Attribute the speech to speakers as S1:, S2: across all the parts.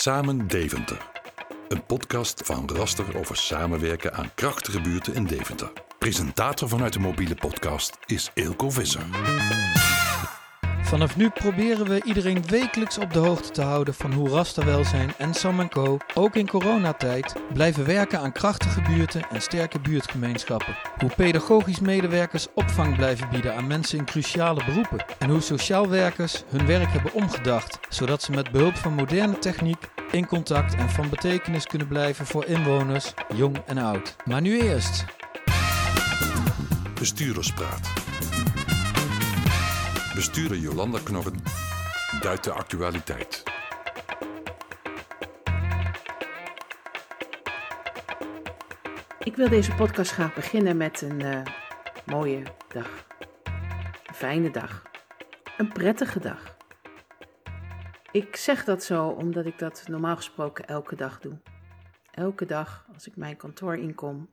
S1: Samen Deventer. Een podcast van Raster over samenwerken aan krachtige buurten in Deventer. Presentator vanuit de mobiele podcast is Eelco Visser.
S2: Vanaf nu proberen we iedereen wekelijks op de hoogte te houden van hoe Rasterwelzijn en Sam Co. ook in coronatijd blijven werken aan krachtige buurten en sterke buurtgemeenschappen. Hoe pedagogisch medewerkers opvang blijven bieden aan mensen in cruciale beroepen. En hoe sociaal werkers hun werk hebben omgedacht, zodat ze met behulp van moderne techniek in contact en van betekenis kunnen blijven voor inwoners, jong en oud. Maar nu eerst.
S1: Bestuurderspraat. Bestuurder Jolanda Knorren duidt de actualiteit.
S3: Ik wil deze podcast graag beginnen met een eh, mooie dag. Een fijne dag. Een prettige dag. Ik zeg dat zo omdat ik dat normaal gesproken elke dag doe. Elke dag als ik mijn kantoor inkom,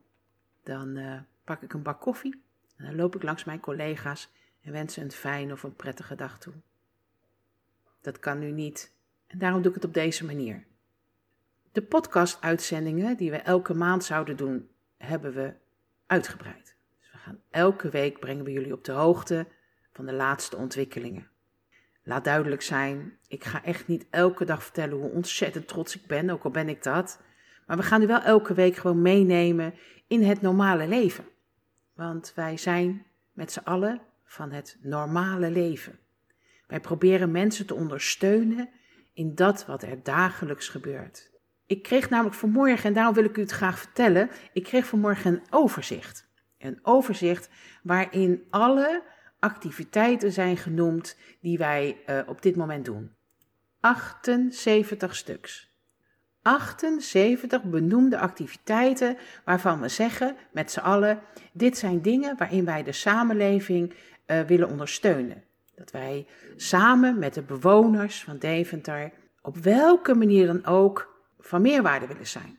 S3: dan eh, pak ik een bak koffie en dan loop ik langs mijn collega's en wens ze een fijne of een prettige dag toe. Dat kan nu niet en daarom doe ik het op deze manier. De podcast-uitzendingen die we elke maand zouden doen, hebben we uitgebreid. Dus we gaan elke week brengen we jullie op de hoogte van de laatste ontwikkelingen. Laat duidelijk zijn, ik ga echt niet elke dag vertellen hoe ontzettend trots ik ben, ook al ben ik dat. Maar we gaan u wel elke week gewoon meenemen in het normale leven. Want wij zijn met z'n allen van het normale leven. Wij proberen mensen te ondersteunen in dat wat er dagelijks gebeurt. Ik kreeg namelijk vanmorgen, en daarom wil ik u het graag vertellen, ik kreeg vanmorgen een overzicht. Een overzicht waarin alle activiteiten zijn genoemd die wij uh, op dit moment doen. 78 stuks. 78 benoemde activiteiten waarvan we zeggen met z'n allen: dit zijn dingen waarin wij de samenleving uh, willen ondersteunen. Dat wij samen met de bewoners van Deventer op welke manier dan ook van meerwaarde willen zijn.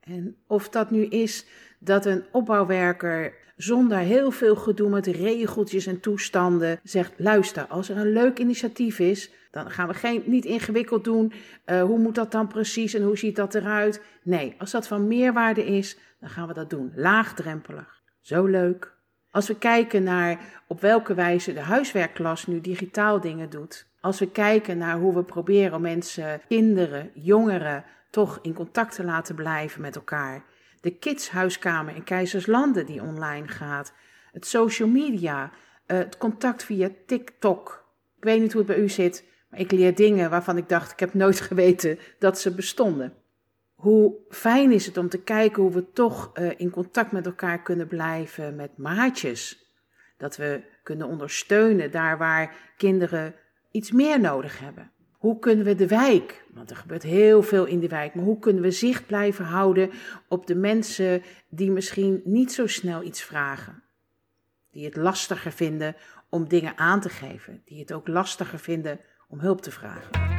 S3: En of dat nu is dat een opbouwwerker zonder heel veel gedoe met regeltjes en toestanden zegt: luister, als er een leuk initiatief is, dan gaan we geen, niet ingewikkeld doen. Uh, hoe moet dat dan precies en hoe ziet dat eruit? Nee, als dat van meerwaarde is, dan gaan we dat doen. Laagdrempelig. Zo leuk. Als we kijken naar op welke wijze de huiswerkklas nu digitaal dingen doet. Als we kijken naar hoe we proberen om mensen, kinderen, jongeren toch in contact te laten blijven met elkaar. De kidshuiskamer in Keizerslanden die online gaat. Het social media, uh, het contact via TikTok. Ik weet niet hoe het bij u zit, maar ik leer dingen waarvan ik dacht ik heb nooit geweten dat ze bestonden. Hoe fijn is het om te kijken hoe we toch uh, in contact met elkaar kunnen blijven met maatjes. Dat we kunnen ondersteunen daar waar kinderen iets meer nodig hebben. Hoe kunnen we de wijk, want er gebeurt heel veel in de wijk, maar hoe kunnen we zicht blijven houden op de mensen die misschien niet zo snel iets vragen? Die het lastiger vinden om dingen aan te geven, die het ook lastiger vinden om hulp te vragen.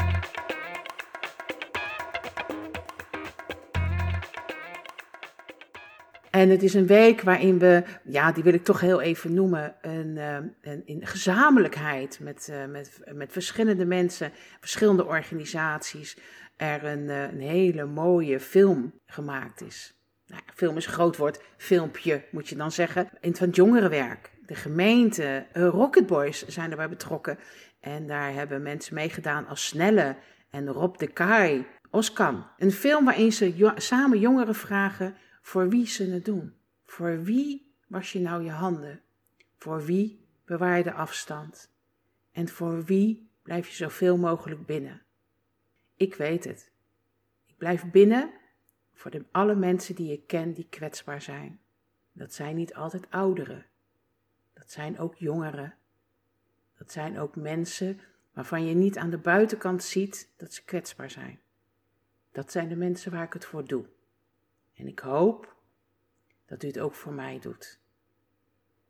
S3: En het is een week waarin we, ja, die wil ik toch heel even noemen, een, eh, een, in gezamenlijkheid met, uh, met, met verschillende mensen, verschillende organisaties, er een, uh, een hele mooie film gemaakt is. Nou, film is groot woord, filmpje moet je dan zeggen, in van het jongerenwerk. De gemeente, Rocket Boys zijn erbij betrokken. En daar hebben mensen meegedaan als Snelle en Rob de Kai, Oskan. Een film waarin ze samen jongeren vragen voor wie ze het doen. Voor wie was je nou je handen? Voor wie bewaar je de afstand? En voor wie blijf je zoveel mogelijk binnen? Ik weet het. Ik blijf binnen voor de, alle mensen die ik ken die kwetsbaar zijn. Dat zijn niet altijd ouderen. Dat zijn ook jongeren. Dat zijn ook mensen waarvan je niet aan de buitenkant ziet dat ze kwetsbaar zijn. Dat zijn de mensen waar ik het voor doe. En ik hoop dat u het ook voor mij doet.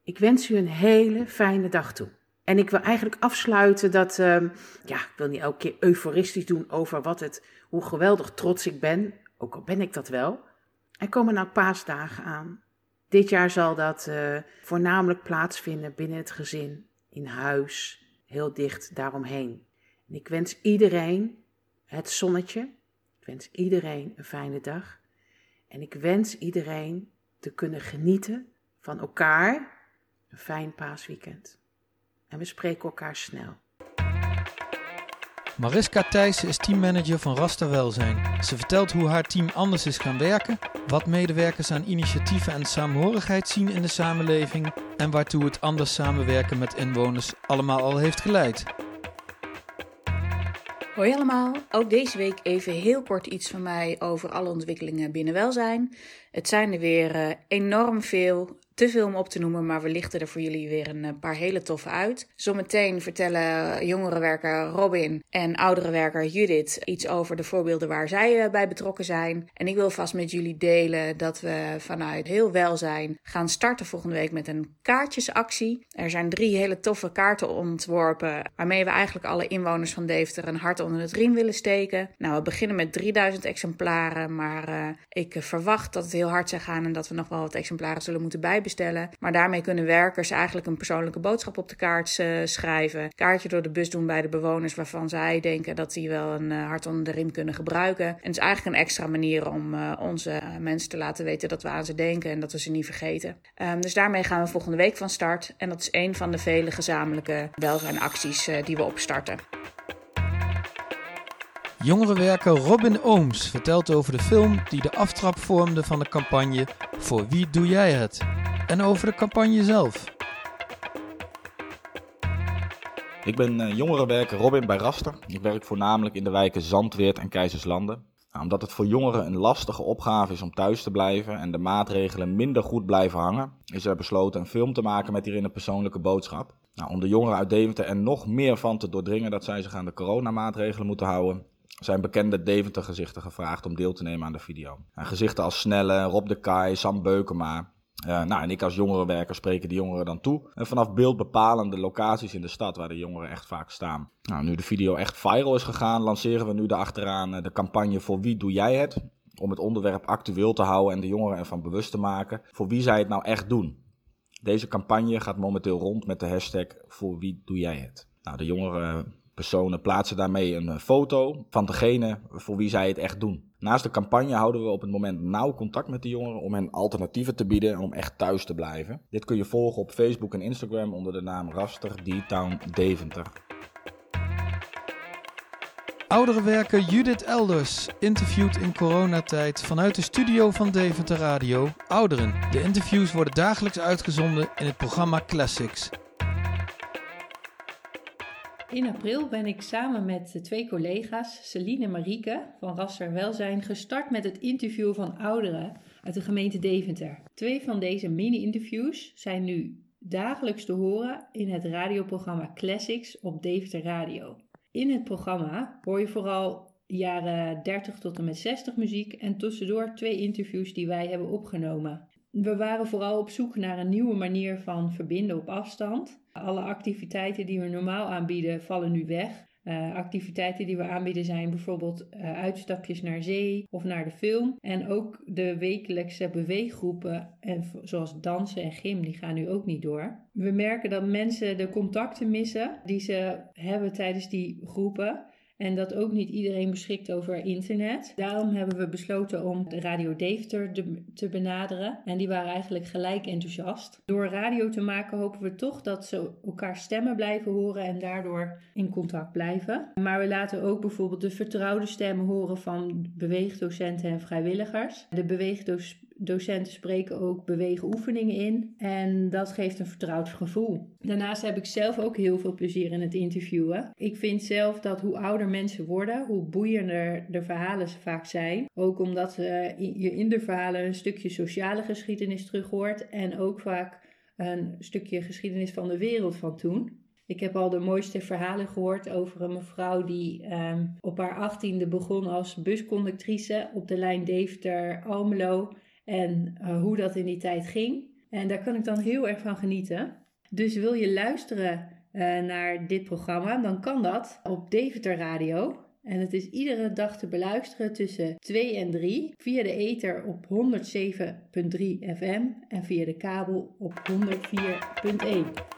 S3: Ik wens u een hele fijne dag toe. En ik wil eigenlijk afsluiten dat, uh, ja, ik wil niet elke keer euforistisch doen over wat het, hoe geweldig trots ik ben, ook al ben ik dat wel. Er komen nou paasdagen aan. Dit jaar zal dat uh, voornamelijk plaatsvinden binnen het gezin, in huis, heel dicht daaromheen. En ik wens iedereen het zonnetje, Ik wens iedereen een fijne dag. En ik wens iedereen te kunnen genieten van elkaar. Een fijn paasweekend. En we spreken elkaar snel.
S2: Mariska Thijssen is teammanager van Rasta Welzijn. Ze vertelt hoe haar team anders is gaan werken, wat medewerkers aan initiatieven en saamhorigheid zien in de samenleving en waartoe het anders samenwerken met inwoners allemaal al heeft geleid.
S4: Hoi allemaal, ook deze week even heel kort iets van mij over alle ontwikkelingen binnen welzijn. Het zijn er weer uh, enorm veel te veel om op te noemen, maar we lichten er voor jullie weer een eh, paar hele toffe uit. Zometeen vertellen jongerenwerker Robin en ouderenwerker Judith iets over de voorbeelden waar zij eh, bij betrokken zijn. En ik wil vast met jullie delen dat we vanuit heel welzijn gaan starten volgende week met een kaartjesactie. Er zijn drie hele toffe kaarten ontworpen waarmee we eigenlijk alle inwoners van Deventer een hart onder het riem willen steken. Nou, we beginnen met 3000 exemplaren, maar uh, ik verwacht dat het heel hard zal gaan en dat we nog wel wat exemplaren zullen moeten bijbestellen bestellen. Maar daarmee kunnen werkers eigenlijk een persoonlijke boodschap op de kaart uh, schrijven. Kaartje door de bus doen bij de bewoners waarvan zij denken dat die wel een uh, hart onder de riem kunnen gebruiken. En het is eigenlijk een extra manier om uh, onze mensen te laten weten dat we aan ze denken en dat we ze niet vergeten. Um, dus daarmee gaan we volgende week van start. En dat is een van de vele gezamenlijke welzijnacties die we opstarten.
S2: Jongerenwerker Robin Ooms vertelt over de film die de aftrap vormde van de campagne Voor wie doe jij het? En over de campagne zelf.
S5: Ik ben uh, jongerenwerker Robin bij Raster. Ik werk voornamelijk in de wijken Zandweert en Keizerslanden. Nou, omdat het voor jongeren een lastige opgave is om thuis te blijven en de maatregelen minder goed blijven hangen, is er besloten een film te maken met hierin een persoonlijke boodschap. Nou, om de jongeren uit Deventer er nog meer van te doordringen dat zij zich aan de coronamaatregelen moeten houden, zijn bekende Deventer gezichten gevraagd om deel te nemen aan de video. En gezichten als Snelle, Rob de Kai, Sam Beukema. Uh, nou, en ik als jongerenwerker spreken die jongeren dan toe. En vanaf beeld bepalen de locaties in de stad waar de jongeren echt vaak staan. Nou, nu de video echt viral is gegaan, lanceren we nu daarachteraan de campagne Voor wie doe jij het? Om het onderwerp actueel te houden en de jongeren ervan bewust te maken voor wie zij het nou echt doen. Deze campagne gaat momenteel rond met de hashtag Voor wie doe jij het? Nou, de jongeren personen plaatsen daarmee een foto van degene voor wie zij het echt doen. Naast de campagne houden we op het moment nauw contact met de jongeren om hen alternatieven te bieden en om echt thuis te blijven. Dit kun je volgen op Facebook en Instagram onder de naam Raster D-Town Deventer.
S2: Ouderenwerker Judith Elders interviewt in coronatijd vanuit de studio van Deventer Radio ouderen. De interviews worden dagelijks uitgezonden in het programma Classics.
S6: In april ben ik samen met twee collega's, Celine en Marieke van Rasser Welzijn, gestart met het interview van ouderen uit de gemeente Deventer. Twee van deze mini-interviews zijn nu dagelijks te horen in het radioprogramma Classics op Deventer Radio. In het programma hoor je vooral jaren 30 tot en met 60 muziek en tussendoor twee interviews die wij hebben opgenomen. We waren vooral op zoek naar een nieuwe manier van verbinden op afstand. Alle activiteiten die we normaal aanbieden vallen nu weg. Uh, activiteiten die we aanbieden zijn bijvoorbeeld uh, uitstapjes naar zee of naar de film. En ook de wekelijkse beweeggroepen, en zoals dansen en gym, die gaan nu ook niet door. We merken dat mensen de contacten missen die ze hebben tijdens die groepen. En dat ook niet iedereen beschikt over internet. Daarom hebben we besloten om de Radio Deventer te benaderen. En die waren eigenlijk gelijk enthousiast. Door radio te maken hopen we toch dat ze elkaar stemmen blijven horen en daardoor in contact blijven. Maar we laten ook bijvoorbeeld de vertrouwde stemmen horen van beweegdocenten en vrijwilligers. De beweegdocenten docenten spreken ook beweegoefeningen in en dat geeft een vertrouwd gevoel. Daarnaast heb ik zelf ook heel veel plezier in het interviewen. Ik vind zelf dat hoe ouder mensen worden, hoe boeiender de verhalen vaak zijn. Ook omdat je in de verhalen een stukje sociale geschiedenis terug hoort en ook vaak een stukje geschiedenis van de wereld van toen. Ik heb al de mooiste verhalen gehoord over een mevrouw die um, op haar achttiende begon als busconductrice op de lijn Deventer-Almelo en uh, hoe dat in die tijd ging. En daar kan ik dan heel erg van genieten. Dus wil je luisteren uh, naar dit programma, dan kan dat op Deventer Radio. En het is iedere dag te beluisteren tussen 2 en 3 via de ether op 107.3 FM en via de kabel op 104.1.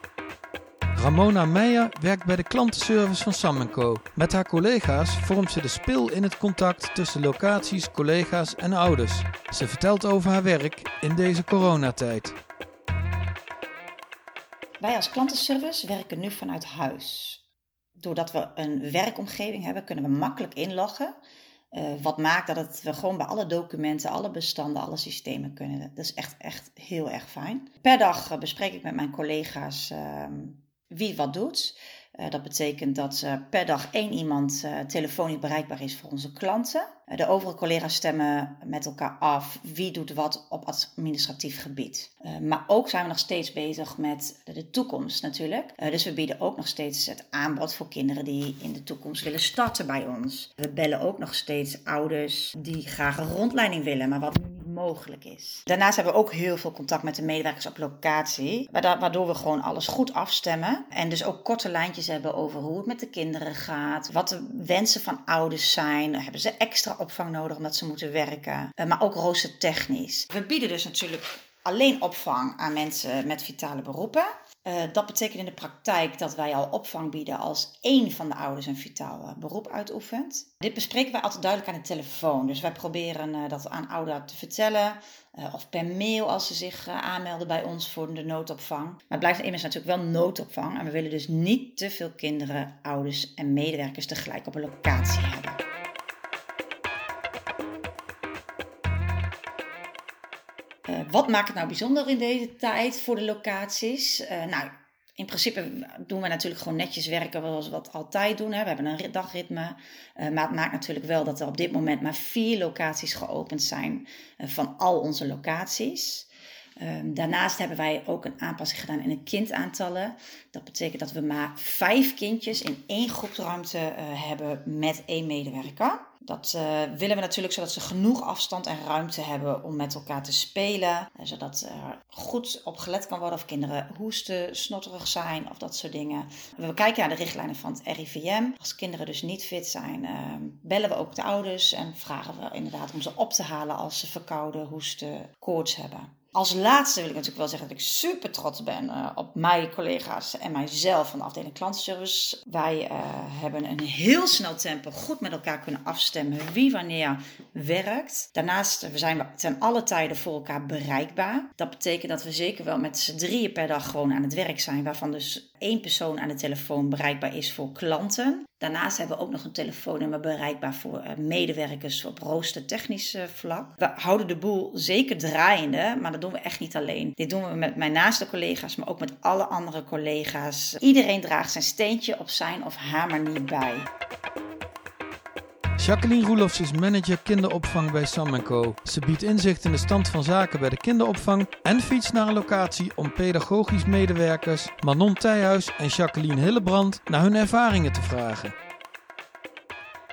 S2: Ramona Meijer werkt bij de klantenservice van Sam Co. Met haar collega's vormt ze de spil in het contact tussen locaties, collega's en ouders. Ze vertelt over haar werk in deze coronatijd.
S7: Wij als klantenservice werken nu vanuit huis. Doordat we een werkomgeving hebben, kunnen we makkelijk inloggen. Uh, wat maakt dat we gewoon bij alle documenten, alle bestanden, alle systemen kunnen. Dat is echt, echt heel erg fijn. Per dag uh, bespreek ik met mijn collega's uh, wie wat doet. Uh, dat betekent dat per dag één iemand telefonisch bereikbaar is voor onze klanten. De overige collega's stemmen met elkaar af wie doet wat op administratief gebied. Uh, maar ook zijn we nog steeds bezig met de toekomst natuurlijk. Uh, dus we bieden ook nog steeds het aanbod voor kinderen die in de toekomst willen starten bij ons. We bellen ook nog steeds ouders die graag een rondleiding willen, maar wat nu mogelijk is. Daarnaast hebben we ook heel veel contact met de medewerkers op locatie, waardoor we gewoon alles goed afstemmen. En dus ook korte lijntjes hebben over hoe het met de kinderen gaat, wat de wensen van ouders zijn. Hebben ze extra opvang nodig omdat ze moeten werken. Uh, maar ook roostertechnisch. We bieden dus natuurlijk alleen opvang aan mensen met vitale beroepen. Uh, dat betekent in de praktijk dat wij al opvang bieden als één van de ouders een vitaal beroep uitoefent. Dit bespreken wij altijd duidelijk aan de telefoon. Dus wij proberen uh, dat aan ouderen te vertellen. Of per mail als ze zich aanmelden bij ons voor de noodopvang. Maar het blijft immers natuurlijk wel noodopvang. En we willen dus niet te veel kinderen, ouders en medewerkers tegelijk op een locatie hebben. Wat maakt het nou bijzonder in deze tijd voor de locaties? Uh, nou, in principe doen we natuurlijk gewoon netjes werken zoals we dat altijd doen. Hè. We hebben een dagritme. Uh, maar het maakt natuurlijk wel dat er op dit moment maar vier locaties geopend zijn van al onze locaties. Um, daarnaast hebben wij ook een aanpassing gedaan in de kindaantallen. Dat betekent dat we maar vijf kindjes in één groepsruimte hebben met één medewerker. Dat uh, willen we natuurlijk zodat ze genoeg afstand en ruimte hebben om met elkaar te spelen. Uh, zodat er goed op gelet kan worden of kinderen hoesten, snotterig zijn of dat soort dingen. We kijken naar de richtlijnen van het RIVM. Als kinderen dus niet fit zijn, uh, bellen we ook de ouders en vragen we inderdaad om ze op te halen als ze verkouden, hoesten, koorts hebben. Als laatste wil ik natuurlijk wel zeggen dat ik super trots ben uh, op mijn collega's en mijzelf van de afdeling klantenservice. Wij uh, hebben een heel snel tempo goed met elkaar kunnen afstemmen wie wanneer werkt. Daarnaast zijn we ten alle tijden voor elkaar bereikbaar. Dat betekent dat we zeker wel met z'n drieën per dag gewoon aan het werk zijn, waarvan dus één persoon aan de telefoon bereikbaar is voor klanten. Daarnaast hebben we ook nog een telefoonnummer bereikbaar voor uh, medewerkers op roostertechnisch uh, vlak. We houden de boel zeker draaiende, maar dat doen we echt niet alleen. Dit doen we met mijn naaste collega's, maar ook met alle andere collega's. Iedereen draagt zijn steentje op zijn of haar manier bij.
S2: Jacqueline Roelofs is manager kinderopvang bij Sam Co. Ze biedt inzicht in de stand van zaken bij de kinderopvang en fietst naar een locatie om pedagogisch medewerkers Manon Thijhuis en Jacqueline Hillebrand naar hun ervaringen te vragen.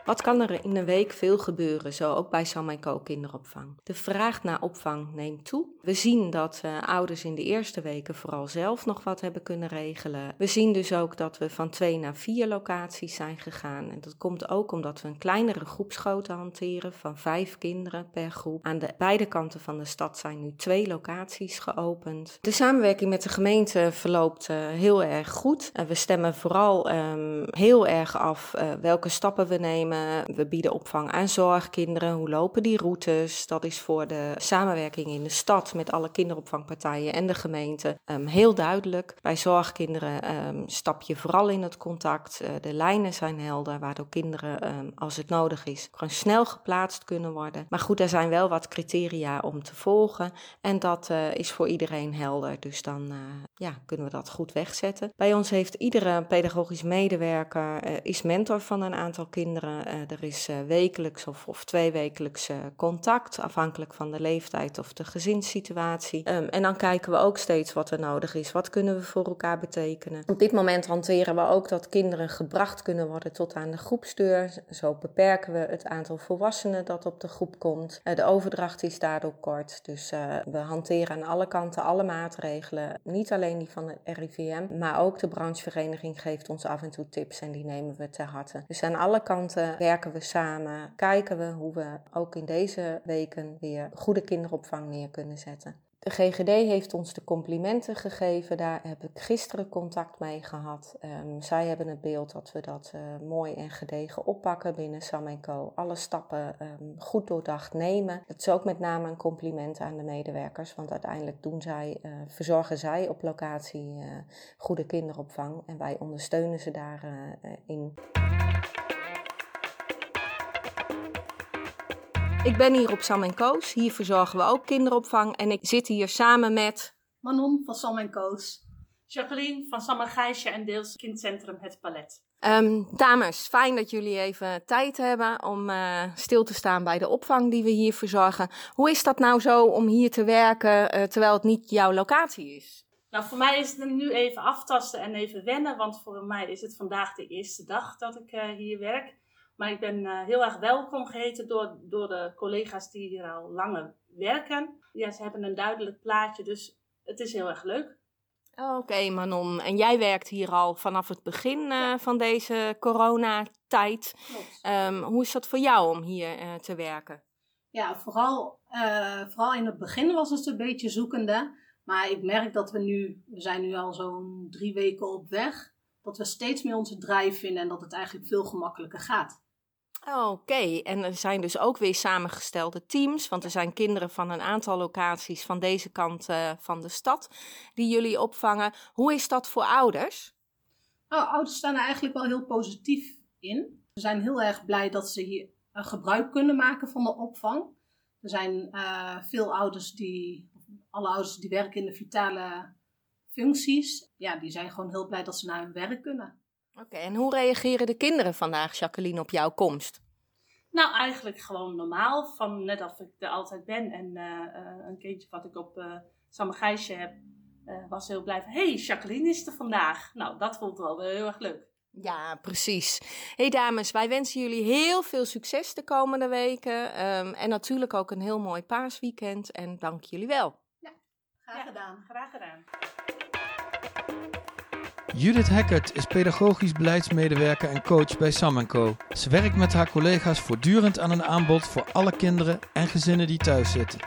S8: Wat kan er in een week veel gebeuren, zo ook bij Sam kinderopvang? De vraag naar opvang neemt toe. We zien dat uh, ouders in de eerste weken vooral zelf nog wat hebben kunnen regelen. We zien dus ook dat we van twee naar vier locaties zijn gegaan. En dat komt ook omdat we een kleinere groepsgrootte hanteren van vijf kinderen per groep. Aan de beide kanten van de stad zijn nu twee locaties geopend. De samenwerking met de gemeente verloopt uh, heel erg goed. Uh, we stemmen vooral um, heel erg af welke stappen we nemen. We bieden opvang aan zorgkinderen. Hoe lopen die routes? Dat is voor de samenwerking in de stad met alle kinderopvangpartijen en de gemeente um, heel duidelijk. Bij zorgkinderen um, stap je vooral in het contact. Uh, de lijnen zijn helder, waardoor kinderen, um, als het nodig is, gewoon snel geplaatst kunnen worden. Maar goed, er zijn wel wat criteria om te volgen. En dat uh, is voor iedereen helder. Dus dan ja, kunnen we dat goed wegzetten. Bij ons heeft iedere pedagogisch medewerker is mentor van een aantal kinderen. Uh, er is uh, wekelijks of, of tweewekelijks uh, contact, afhankelijk van de leeftijd of de gezinssituatie. Um, en dan kijken we ook steeds wat er nodig is. Wat kunnen we voor elkaar betekenen? Op dit moment hanteren we ook dat kinderen gebracht kunnen worden tot aan de groepsdeur. Zo beperken we het aantal volwassenen dat op de groep komt. de overdracht is daardoor kort. Dus we hanteren aan alle kanten alle maatregelen. Niet alleen die van de RIVM, maar ook de branchevereniging geeft ons af en toe tips en die nemen we ter harte. Dus aan alle kanten werken we samen, kijken we hoe we ook in deze weken weer goede kinderopvang neer kunnen zetten. De GGD heeft ons de complimenten gegeven. Daar heb ik gisteren contact mee gehad. Um, zij hebben het beeld dat we dat uh, mooi en gedegen oppakken binnen Sam Co. Alle stappen um, goed doordacht nemen. Het is ook met name een compliment aan de medewerkers. Want uiteindelijk doen zij, uh, verzorgen zij op locatie uh, goede kinderopvang. En wij ondersteunen ze daarin. Ik ben hier op Sam Koos. Hier verzorgen we ook kinderopvang. En ik zit hier samen met...
S9: Manon van Sam Koos. Jacqueline van Sam Gijsje en deels kindcentrum Het Palet.
S8: Um, dames, fijn dat jullie even tijd hebben om uh, stil te staan bij de opvang die we hier verzorgen. Hoe is dat nou zo om hier te werken uh, terwijl het niet jouw locatie is?
S9: Nou, voor mij is het nu even aftasten en even wennen, want voor mij is het vandaag de eerste dag dat ik uh, hier werk. Maar ik ben uh, heel erg welkom geheten door, door de collega's die hier al langer werken. Ja, ze hebben een duidelijk plaatje, dus het is heel erg leuk.
S8: Oké, okay, Manon. En jij werkt hier al vanaf het begin uh, ja. van deze coronatijd. Um, hoe is dat voor jou om hier uh, te werken?
S9: Ja, vooral, vooral in het begin was het een beetje zoekende. Maar ik merk dat we nu, we zijn nu al zo'n drie weken op weg, dat we steeds meer onze drive vinden en dat het eigenlijk veel gemakkelijker gaat.
S8: Oké, en er zijn dus ook weer samengestelde teams, want er zijn kinderen van een aantal locaties van deze kant uh, van de stad die jullie opvangen. Hoe is dat voor ouders?
S9: Nou, ouders staan er eigenlijk wel heel positief in. Ze zijn heel erg blij dat ze hier gebruik kunnen maken van de opvang. Er zijn uh, veel ouders die, alle ouders die werken in de vitale functies, ja, die zijn gewoon heel blij dat ze naar hun werk kunnen.
S8: Oké, okay, en hoe reageren de kinderen vandaag, Jacqueline, op jouw komst?
S9: Nou, eigenlijk gewoon normaal. Van net als ik er altijd ben. En uh, uh, een kindje wat ik op uh, Sammergijsje heb, was heel blij van... Hé, hey, Jacqueline is er vandaag. Nou, dat vond ik wel heel erg leuk.
S8: Ja, precies. hey dames, wij wensen jullie heel veel succes de komende weken. Um, en natuurlijk ook een heel mooi paasweekend. En dank jullie wel.
S9: Ja, graag ja, gedaan. Graag gedaan.
S2: Judith Hackert is pedagogisch beleidsmedewerker en coach bij Sam Co. Ze werkt met haar collega's voortdurend aan een aanbod voor alle kinderen en gezinnen die thuis zitten.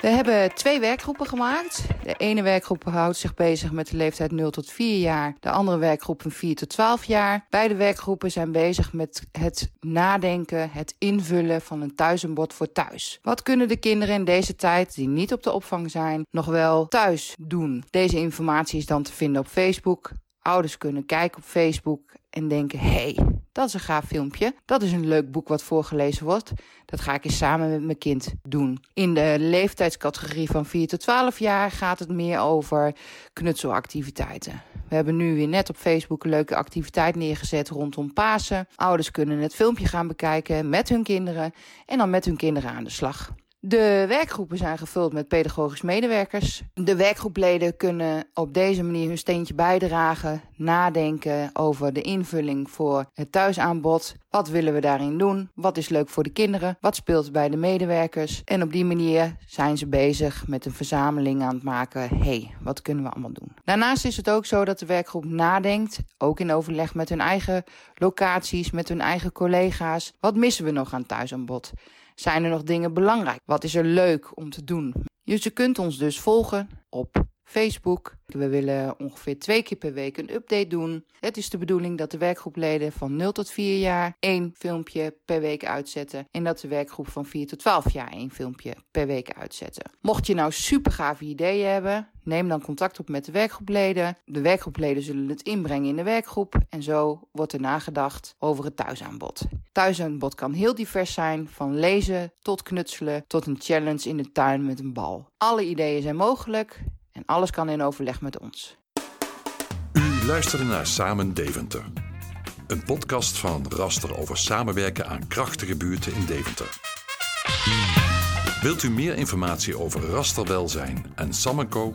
S10: We hebben twee werkgroepen gemaakt. De ene werkgroep houdt zich bezig met de leeftijd 0 tot 4 jaar. De andere werkgroep van 4 tot 12 jaar. Beide werkgroepen zijn bezig met het nadenken, het invullen van een thuisenbod voor thuis. Wat kunnen de kinderen in deze tijd, die niet op de opvang zijn, nog wel thuis doen? Deze informatie is dan te vinden op Facebook. Ouders kunnen kijken op Facebook en denken: hé, hey, dat is een gaaf filmpje. Dat is een leuk boek wat voorgelezen wordt. Dat ga ik eens samen met mijn kind doen. In de leeftijdscategorie van 4 tot 12 jaar gaat het meer over knutselactiviteiten. We hebben nu weer net op Facebook een leuke activiteit neergezet rondom Pasen. Ouders kunnen het filmpje gaan bekijken met hun kinderen en dan met hun kinderen aan de slag. De werkgroepen zijn gevuld met pedagogisch medewerkers. De werkgroepleden kunnen op deze manier hun steentje bijdragen, nadenken over de invulling voor het thuisaanbod. Wat willen we daarin doen? Wat is leuk voor de kinderen? Wat speelt bij de medewerkers? En op die manier zijn ze bezig met een verzameling aan het maken. hey, wat kunnen we allemaal doen? Daarnaast is het ook zo dat de werkgroep nadenkt, ook in overleg met hun eigen locaties, met hun eigen collega's. Wat missen we nog aan thuisaanbod? Zijn er nog dingen belangrijk? Wat is er leuk om te doen? Je kunt ons dus volgen op Facebook. We willen ongeveer twee keer per week een update doen. Het is de bedoeling dat de werkgroepleden van 0 tot 4 jaar één filmpje per week uitzetten. En dat de werkgroep van 4 tot 12 jaar één filmpje per week uitzetten. Mocht je nou super gave ideeën hebben, neem dan contact op met de werkgroepleden. De werkgroepleden zullen het inbrengen in de werkgroep. En zo wordt er nagedacht over het thuisaanbod. Thuisaanbod kan heel divers zijn, van lezen tot knutselen tot een challenge in de tuin met een bal. Alle ideeën zijn mogelijk. Alles kan in overleg met ons.
S1: U luisterde naar Samen Deventer. Een podcast van Raster over samenwerken aan krachtige buurten in Deventer. Wilt u meer informatie over rasterwelzijn en Samenco?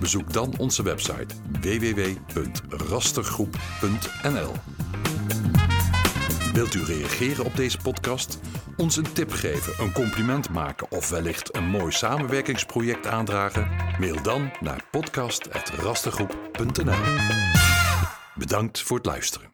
S1: Bezoek dan onze website www.rastergroep.nl. Wilt u reageren op deze podcast? Ons een tip geven, een compliment maken of wellicht een mooi samenwerkingsproject aandragen? Mail dan naar podcast.rastergroep.nl. Bedankt voor het luisteren.